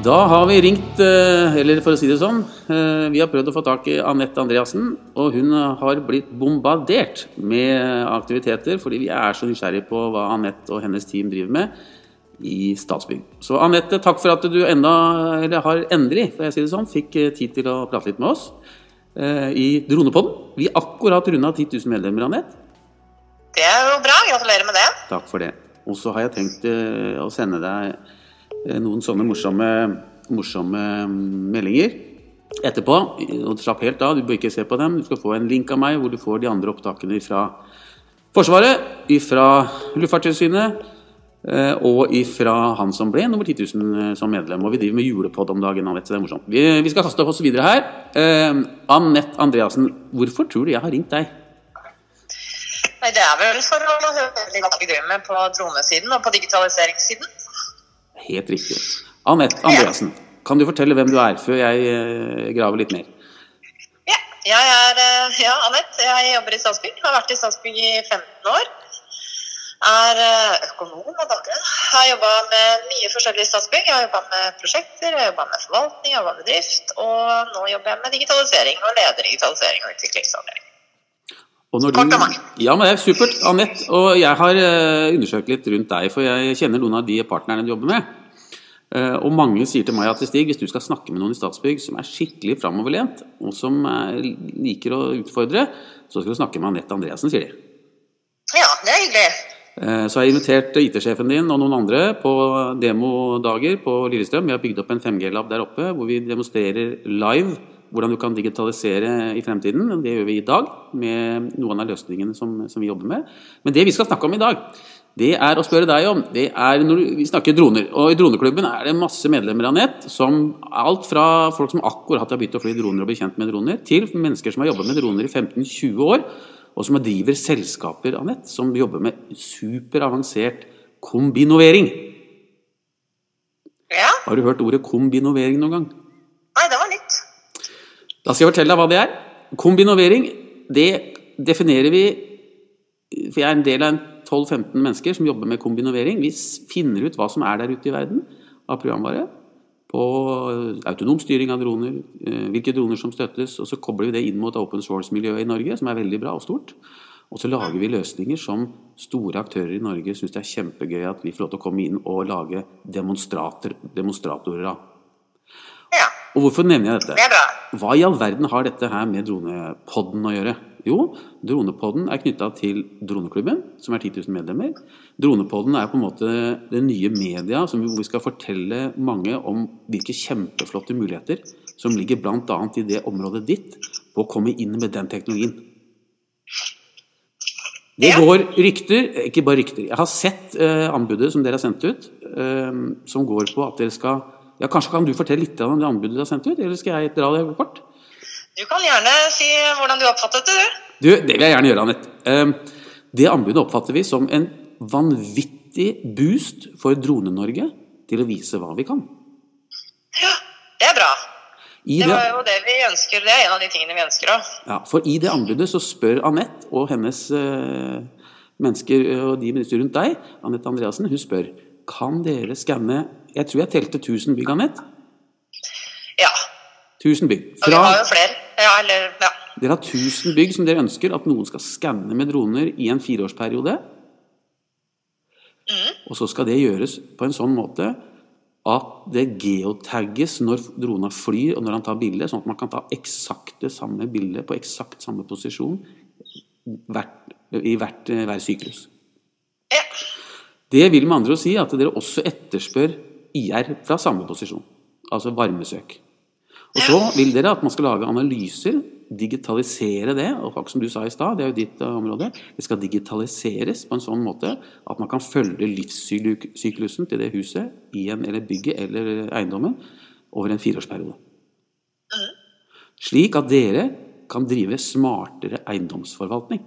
Da har vi ringt, eh, eller for å si det sånn, eh, vi har prøvd å få tak i Anette Andreassen. Og hun har blitt bombardert med aktiviteter fordi vi er så nysgjerrige på hva Anette og hennes team driver med i Statsbygg. Så Anette, takk for at du enda, eller har endelig for jeg si det sånn, fikk eh, tid til å prate litt med oss i Dronepodden. Vi akkurat runda 10 000 medlemmer, Anette. Det er jo bra. Gratulerer med det. Takk for det. Og så har jeg tenkt å sende deg noen sånne morsomme, morsomme meldinger etterpå. Og slapp helt av, du bør ikke se på dem. Du skal få en link av meg hvor du får de andre opptakene fra Forsvaret, fra Luftfartstilsynet eh, og fra han som ble nummer 10 000 eh, som medlem. Og vi driver med julepod om dagen. Anette, det er morsomt. Vi, vi skal kaste oss videre her. Anette Andreassen, hvorfor tror du jeg har ringt deg? Nei, Det er vel for å høre litt hva vi driver med på dronesiden og på digitaliseringssiden. Helt riktig. Anette Andreassen, kan du fortelle hvem du er, før jeg eh, graver litt mer? Ja, jeg er eh, ja, Anette. Jeg jobber i Statsbygg. Har vært i Statsbygg i 15 år. Er eh, økonom av dagene. Har jobba med mye forskjellig i Statsbygg. Jeg har jobba med prosjekter, jeg jobba med forvaltning, jeg jobba med drift. Og nå jobber jeg med digitalisering og leder digitalisering og utviklingsavdeling. Og du, ja, men det er supert, Anette. Og jeg har undersøkt litt rundt deg, for jeg kjenner noen av de partnerne du jobber med. Eh, og mange sier til meg at Stig, hvis du skal snakke med noen i Statsbygg som er skikkelig framoverlent, og som liker å utfordre, så skal du snakke med Anette Andreassen, sier de. Ja, det er hyggelig. Eh, så har jeg invitert IT-sjefen din og noen andre på demodager på Lillestrøm. Vi har bygd opp en 5G-lab der oppe hvor vi demonstrerer live hvordan du kan digitalisere i fremtiden. Det gjør vi i dag med noen av løsningene som, som vi jobber med. Men det vi skal snakke om i dag, det er å spørre deg om det er når Vi snakker droner. Og i Droneklubben er det masse medlemmer av nett. Som alt fra folk som akkurat har begynt å fly droner og bli kjent med droner, til mennesker som har jobbet med droner i 15-20 år, og som driver selskaper av nett som jobber med superavansert kombinovering. Ja. Har du hørt ordet kombinovering noen gang? Nei, det var nytt. Da skal jeg fortelle deg hva det er. Kombinovering, det definerer vi For jeg er en del av en 12-15 mennesker som jobber med kombinovering. Vi finner ut hva som er der ute i verden av programvare. På autonom styring av droner, eh, hvilke droner som støttes. Og så kobler vi det inn mot open source-miljøet i Norge, som er veldig bra og stort. Og så lager vi løsninger som store aktører i Norge syns det er kjempegøy at vi får lov til å komme inn og lage demonstratorer av. Og hvorfor nevner jeg dette? Det er bra. Hva i all verden har dette her med dronepodden å gjøre? Jo, Dronepodden er knytta til Droneklubben, som er 10 000 medlemmer. Dronepodden er på en måte det nye media hvor vi skal fortelle mange om hvilke kjempeflotte muligheter som ligger bl.a. i det området ditt på å komme inn med den teknologien. Det går rykter, ikke bare rykter. Jeg har sett eh, anbudet som dere har sendt ut, eh, som går på at dere skal ja, Kanskje kan du fortelle litt om det anbudet du har sendt ut, eller skal jeg dra det kort? Du kan gjerne si hvordan du oppfattet det, du. Du, Det vil jeg gjerne gjøre, Anette. Ehm, det anbudet oppfatter vi som en vanvittig boost for Drone-Norge til å vise hva vi kan. Ja, det er bra. I det var jo det vi ønsker. Det er en av de tingene vi ønsker òg. Ja, for i det anbudet så spør Anette og hennes uh, mennesker og de rundt deg, Anette Andreassen, hun spør kan dere skanne Jeg tror jeg telte 1000 bygg, Anette? Ja. 1000 bygg. Fra, og vi har jo flere. Ja, eller, ja. Dere har 1000 bygg som dere ønsker at noen skal skanne med droner i en fireårsperiode. Mm. Og så skal det gjøres på en sånn måte at det geotagges når drona flyr og når han tar bilde, sånn at man kan ta eksakte samme bilde på eksakt samme posisjon hvert, i hvert, eh, hver syklus. Det vil med andre å si at dere også etterspør IR fra samme posisjon, altså varmesøk. Og så vil dere at man skal lage analyser, digitalisere det. Og som du sa i stad, det er jo ditt uh, område. Det skal digitaliseres på en sånn måte at man kan følge livssyklusen til det huset, en, eller bygget eller eiendommen over en fireårsperiode. Slik at dere kan drive smartere eiendomsforvaltning.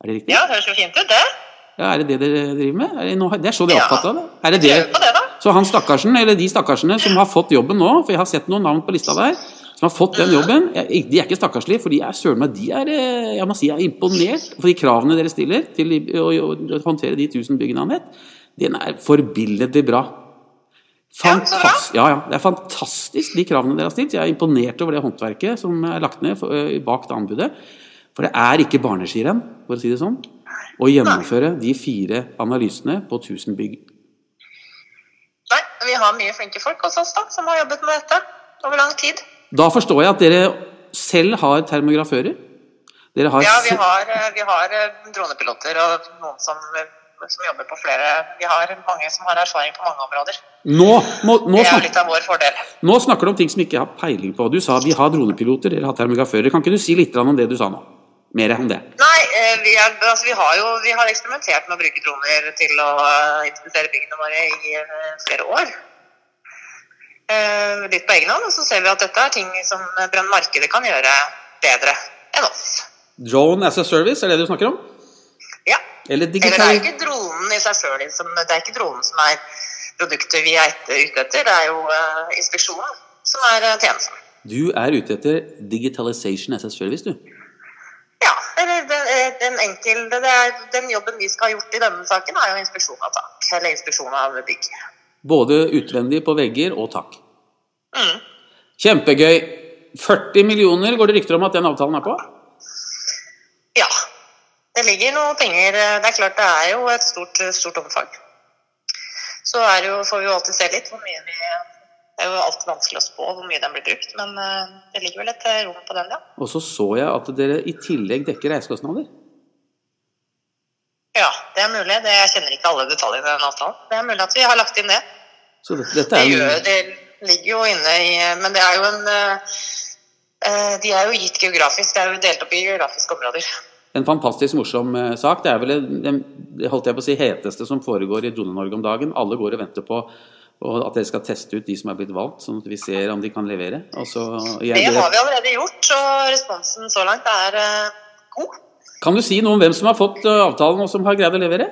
Er det riktig? Ja, det høres jo fint ut, det. Ja, Er det det dere driver med? Er det, noe, det er så de er opptatt av det? Er det det? så han stakkarsen, eller de stakkarsene som har fått jobben nå, for jeg har sett noen navn på lista der, som har fått den jobben De er ikke stakkarslige, for de er søren meg De er eh, jeg må si, jeg er imponert for de kravene dere stiller til å, håndtere de 1000 byggene han vet. Den er forbilledlig bra. Fantastisk, ja, ja, Det er fantastisk de kravene dere har stilt. Jeg er imponert over det håndverket som er lagt ned for, eh, bak det anbudet. For det er ikke barneskirenn, for å si det sånn, å gjennomføre de fire analysene på 1000 bygg. Nei, vi har mye flinke folk hos oss da, som har jobbet med dette over lang tid. Da forstår jeg at dere selv har termografører? Dere har Ja, vi har, eh, vi har eh, dronepiloter og noen som, eh, som jobber på flere Vi har mange som har erfaring på mange områder. nå, må, nå, Det er litt av vår fordel. nå snakker du om ting som ikke har peiling på. Du sa vi har dronepiloter, dere har termografører. Kan ikke du si litt om det du sa nå? Mer om det. Nei, eh, vi, er, altså, vi har jo vi har eksperimentert med å bruke droner til å eh, inspisere byggene våre i eh, flere år. Litt på egen hånd, og så ser vi at dette er ting som brannmarkedet kan gjøre bedre enn oss. Drone as a service, er det du snakker om? Ja. Eller Eller det er ikke dronen i seg sjøl Det er ikke dronen som er produktet vi er ute etter, det er jo inspeksjonen som er tjenesten. Du er ute etter digitalization as a service, du. Ja, eller den, eh, den enkelte det er, Den jobben vi skal ha gjort i denne saken, er jo inspeksjon av tak. Eller inspeksjon av bygg. Både utvendig på vegger og tak. Mm. Kjempegøy. 40 millioner går det rykter om at den avtalen er på? Ja. Det ligger noe penger eh, Det er klart det er jo et stort, stort omfang. Så jo, får vi jo alltid se litt hvor mye vi Det er jo alltid vanskelig å spå hvor mye den blir brukt, men eh, det ligger vel et eh, rom på den, ja. Og så så jeg at dere i tillegg dekker reisekostnader. Ja, det er mulig. Det, jeg kjenner ikke alle detaljene i den avtalen. Det er mulig at vi har lagt inn det. Så dette, dette Det, er gjør, det ligger jo inne i Men det er jo en eh, De er jo gitt geografisk. Det er jo delt opp i geografiske områder. en fantastisk morsom sak. Det er vel den det holdt jeg på å si, heteste som foregår i Drone-Norge om dagen. Alle går og venter på og at dere skal teste ut de som er blitt valgt, sånn at vi ser om de kan levere. Og så, jeg, Det har vi allerede gjort, og responsen så langt er uh, god. Kan du si noe om hvem som har fått eh, avtalen og som har greid å levere?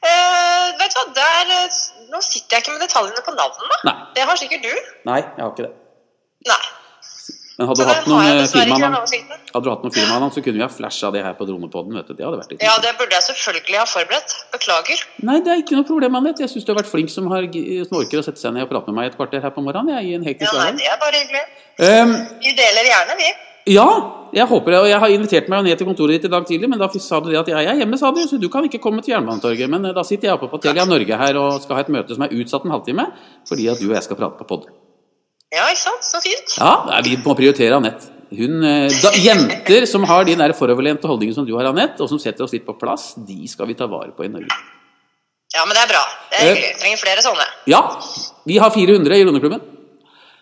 Uh, vet du hva, der, Nå sitter jeg ikke med detaljene på navnene. Det har sikkert du. Nei, jeg har ikke det. Nei. Men hadde du hatt noen eh, firmanavn, hadde noen firmanavn, så kunne vi ha flasha det her på Dronepodden. vet du. Det hadde vært litt Ja, det burde jeg selvfølgelig ha forberedt. Beklager. Nei, det er ikke noe problem, Anette. Jeg syns du har vært flink som, har, som orker å sette seg ned og prate med meg et kvarter her på morgenen. Jeg, i en Ja, hektisk nei. Det er bare hyggelig. Um, Vi deler gjerne, vi. ja, jeg håper det. Og jeg har invitert meg ned til kontoret ditt i dag tidlig, men da sa du det at jeg er hjemme, sa du, så du kan ikke komme til Jernbanetorget. Men eh, da sitter jeg oppe på Telia Norge her og skal ha et møte som er utsatt en halvtime, fordi at du og jeg skal prate på pod. Ja, ikke sant? Så fint. Ja, vi må prioritere Anette. Hun, eh, da, jenter som har de der foroverlente holdningene som du har, Anette, og som setter oss litt på plass, de skal vi ta vare på i Norge. Ja, men det er bra. Det er Eh. hyggelig. Trenger flere sånne. Ja, vi har 400 i Lundeklubben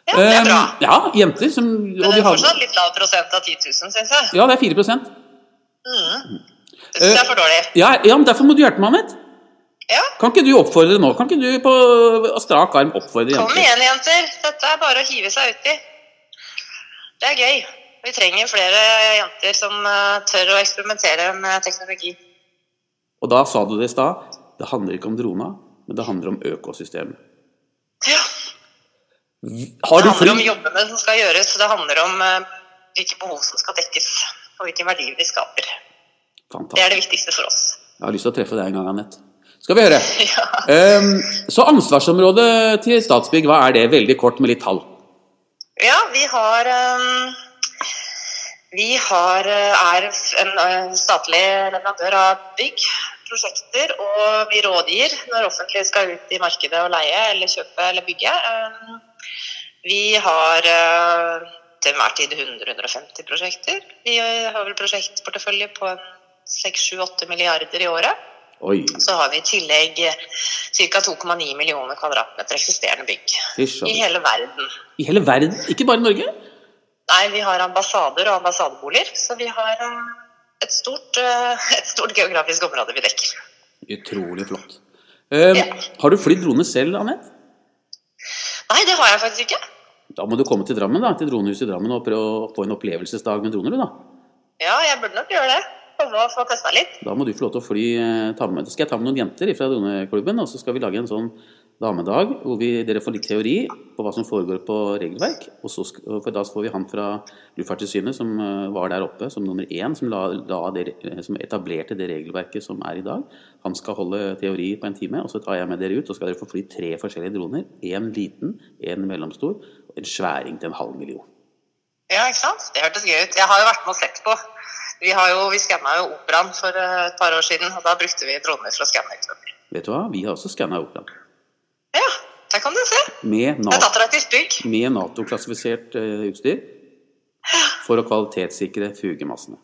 Ja, det er bra. Ehm, ja, jenter som Men det vi er har, fortsatt litt lav prosent av 10 000, syns jeg. Ja, det er 4 Mm. Det syns jeg er for dårlig. ja, ja, men derfor må du hjelpe meg, Anette. Ja, Kan ikke du oppfordre nå? Kan ikke du på strak arm oppfordre Kom igjen, jenter. Dette er bare å hive seg uti. Det er gøy. Vi trenger flere jenter som eh, tør å eksperimentere med teknologi. Og da sa du det i stad, det handler ikke om drona, men det handler om økosystemet. Ja. Har Det handler om jobbene som skal gjøres. Det handler om eh, hvilke behov som skal dekkes, og hvilke verdier vi skaper. Det er det viktigste for oss. Jeg har lyst til å treffe deg en gang, Anette. Skal vi høre. Ja. Um, så ansvarsområdet til Statsbygg, hva er det? Veldig kort med litt tall. Ja, vi har um, Vi har, er en eh, statlig leverandør av bygg, prosjekter, og vi rådgir når offentlige skal ut i markedet og leie eller kjøpe eller bygge. Um, Vi har uh, til enhver tid 100-150 prosjekter. Vi har vel prosjektportefølje på 6-7-8 milliarder i året. Oi, Så har vi i tillegg ca. 2,9 millioner kvadratmeter eksisterende bygg i hele verden. I hele verden, ikke bare Norge? Nei, vi har ambassader og ambassadeboliger, så vi har eh, et stort, eh, et stort geografisk område vi dekker. Utrolig flott. Ehm, Ja. Har du flydd drone selv, Anette? Nei, det har jeg faktisk ikke. Da må du komme til Drammen, da, til dronehuset i Drammen og prøve å få en opplevelsesdag med droner, du, da. Ja, jeg burde nok gjøre det. Komme og få testa litt. Da må du få lov til å fly eh, ta med, Skal jeg ta med noen jenter fra droneklubben, og så skal vi lage en sånn damedag, hvor vi, dere får litt teori på hva som foregår på regelverk. Og så, for da får vi han fra Luftfartstilsynet som eh, var der oppe som nummer én, som, la, la det, som etablerte det regelverket som er i dag. Han skal holde teori på en time, og så tar jeg med dere ut. Og skal dere få fly tre forskjellige droner. Én liten, én mellomstor og en sværing til en halv million. Ja, ikke sant? Det hørtes gøy ut. Jeg har jo vært med og sett på. Vi, har jo, vi skanna jo operaen for eh, et par år siden, og da brukte vi droner for å skanne utover. Vet du hva? Vi har også skanna operaen. Ja, der kan du se. Med NATO- dattera til Stygg. med Nato-klassifisert eh, utstyr for å kvalitetssikre fugemassene.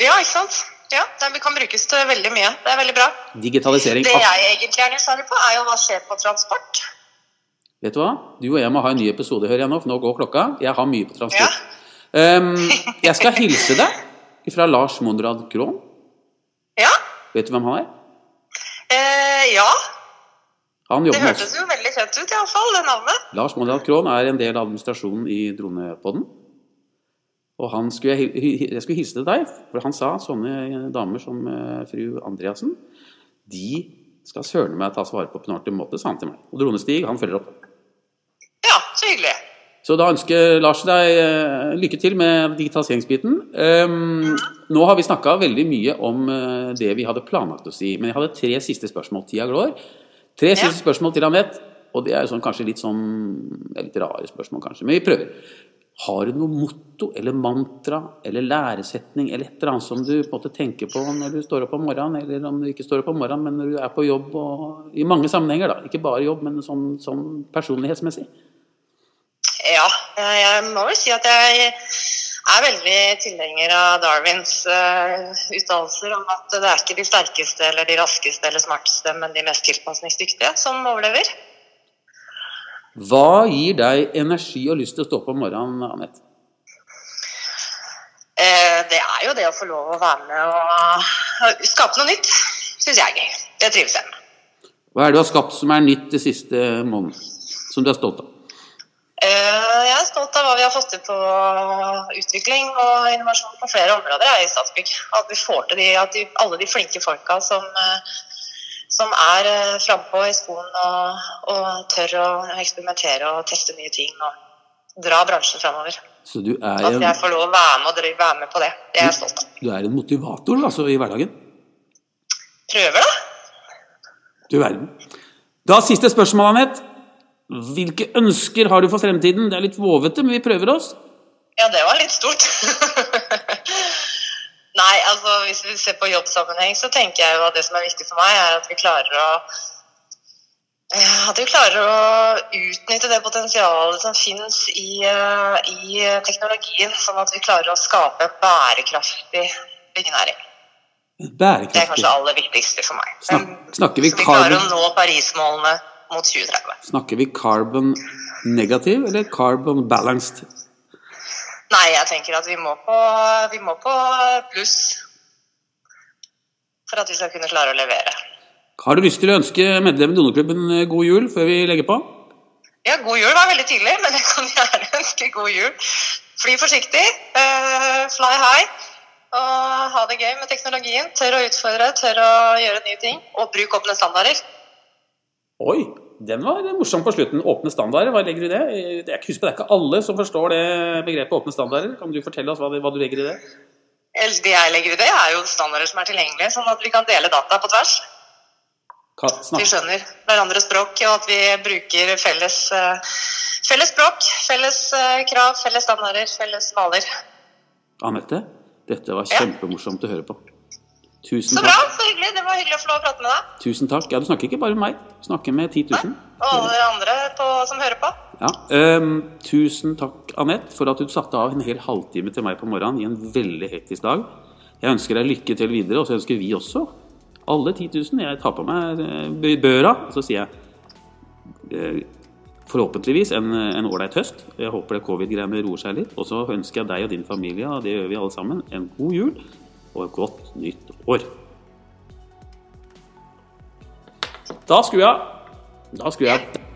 Ja, ikke sant? Ja, det kan brukes til veldig mye. Det er veldig bra. Digitalisering. Det jeg egentlig er nysgjerrig på, er jo hva skjer på transport. Vet du hva? Du og jeg må ha en ny episode, hører jeg nå, for nå går klokka. Jeg har mye på Ja. Ehm, jeg skal hilse deg fra Lars Monrad Krohn. Ja. Vet du hvem han er? Eh, ja. Han Det hørtes jo veldig kjent ut, iallfall, det navnet. Lars Monrad Krohn er en del av administrasjonen i Dronepodden. Og han skulle jeg, jeg skulle hilse til deg, for han sa sånne damer som eh, fru Andreassen, de skal søren meg tas vare på på en ordentlig måte, sa han til meg. Og Dronestig, han følger opp. Ja, så hyggelig. Så da ønsker Lars deg eh, lykke til med digitaliseringsbiten. Ehm, nå har vi snakka veldig mye om eh, det vi hadde planlagt å si, men jeg hadde tre siste spørsmål. Tida glår. Tre siste spørsmål til Anette, og det er sånn, kanskje litt sånn litt rare spørsmål, kanskje, men vi prøver. Har du noe motto eller mantra eller læresetning eller et eller annet som du på en måte tenker på når du står opp om morgenen, eller om du ikke står opp om morgenen, men når du er på jobb og i mange sammenhenger, da. Ikke bare jobb, men sånn, sånn personlighetsmessig. Ja, eh, jeg må vel si at jeg er veldig tilhenger av Darwins uh, uttalelser om at det er ikke de sterkeste eller de raskeste eller smarteste, men de mest tilpasningsdyktige som overlever. Hva gir deg energi og lyst til å stå opp om morgenen, Anette? Eh, det er jo det å få lov å være med og skape noe nytt. Syns jeg er gøy. Det trives jeg med. Hva er det du har skapt som er nytt det siste måneden? Som du er stolt av? Eh, jeg er stolt av hva vi har fått til på utvikling og innovasjon på flere områder i Statsbygg. At vi får til de, at de, alle de flinke folka som, eh, som er uh, frampå i skolen og, og tør å eksperimentere og teste nye ting og dra bransjen framover. Så du er, At jeg får lov å være med, og være med på det. Det er jeg stolt av. du er en motivator altså, i hverdagen? Prøver, da. Du verden. Da siste spørsmål, Anette. Hvilke ønsker har du for fremtiden? Det er litt vovete, men vi prøver oss. Ja, det var litt stort. Nei, altså hvis vi ser på jobbsammenheng, så tenker jeg jo at det som er viktig for meg, er at vi klarer å eh, at vi klarer å utnytte det potensialet som finnes i, eh, i teknologien, sånn at vi klarer å skape en bærekraftig byggenæring. Det er kanskje det aller viktigste for meg. Snak, snakker, vi vi klarer å nå Paris-målene mot 2030. snakker vi carbon negativ eller carbon balanced? Nei, jeg tenker at vi må på, vi må på pluss for at vi skal kunne klare å levere. Har du lyst til å ønske medlemmene i Donorklubben eh, god jul før vi legger på? Ja, god jul var veldig tidlig, men jeg kan gjerne ønske god jul. Fly forsiktig, uh, fly high, og ha det gøy med teknologien. Tør å utfordre, tør å gjøre nye ting, og bruk åpne standarder. Oi, den var morsom på slutten. Åpne standarder, hva legger du i det? Jeg husker på, Det er ikke alle som forstår det begrepet åpne standarder. Kan du fortelle oss hva, hva du legger i det? Det jeg legger i det, er jo standarder som er tilgjengelige, sånn at vi kan dele data på tvers. Ka, Vi skjønner hverandres språk, og at vi bruker felles, eh, felles språk, felles eh, krav, felles standarder, felles maler. Anette, dette var Ja. kjempemorsomt å høre på. Tusen Så bra, så hyggelig. Det var hyggelig å få lov å prate med deg. Tusen takk. Ja, du snakker ikke bare med meg. Du snakker med 10 000. Og alle dere andre på, som hører på. Ja, Um, tusen takk, Anette, for at du satte av en hel halvtime til meg på morgenen i en veldig hektisk dag. Jeg ønsker deg lykke til videre, og så ønsker vi også. Alle 10 000. Jeg tar på meg eh, børa, og så sier jeg eh, forhåpentligvis en en ålreit høst. Jeg håper det covid-greiene roer seg litt. Og så ønsker jeg deg og din familie, og det gjør vi alle sammen, en god jul og godt nytt år. Da skulle jeg. Da skulle jeg.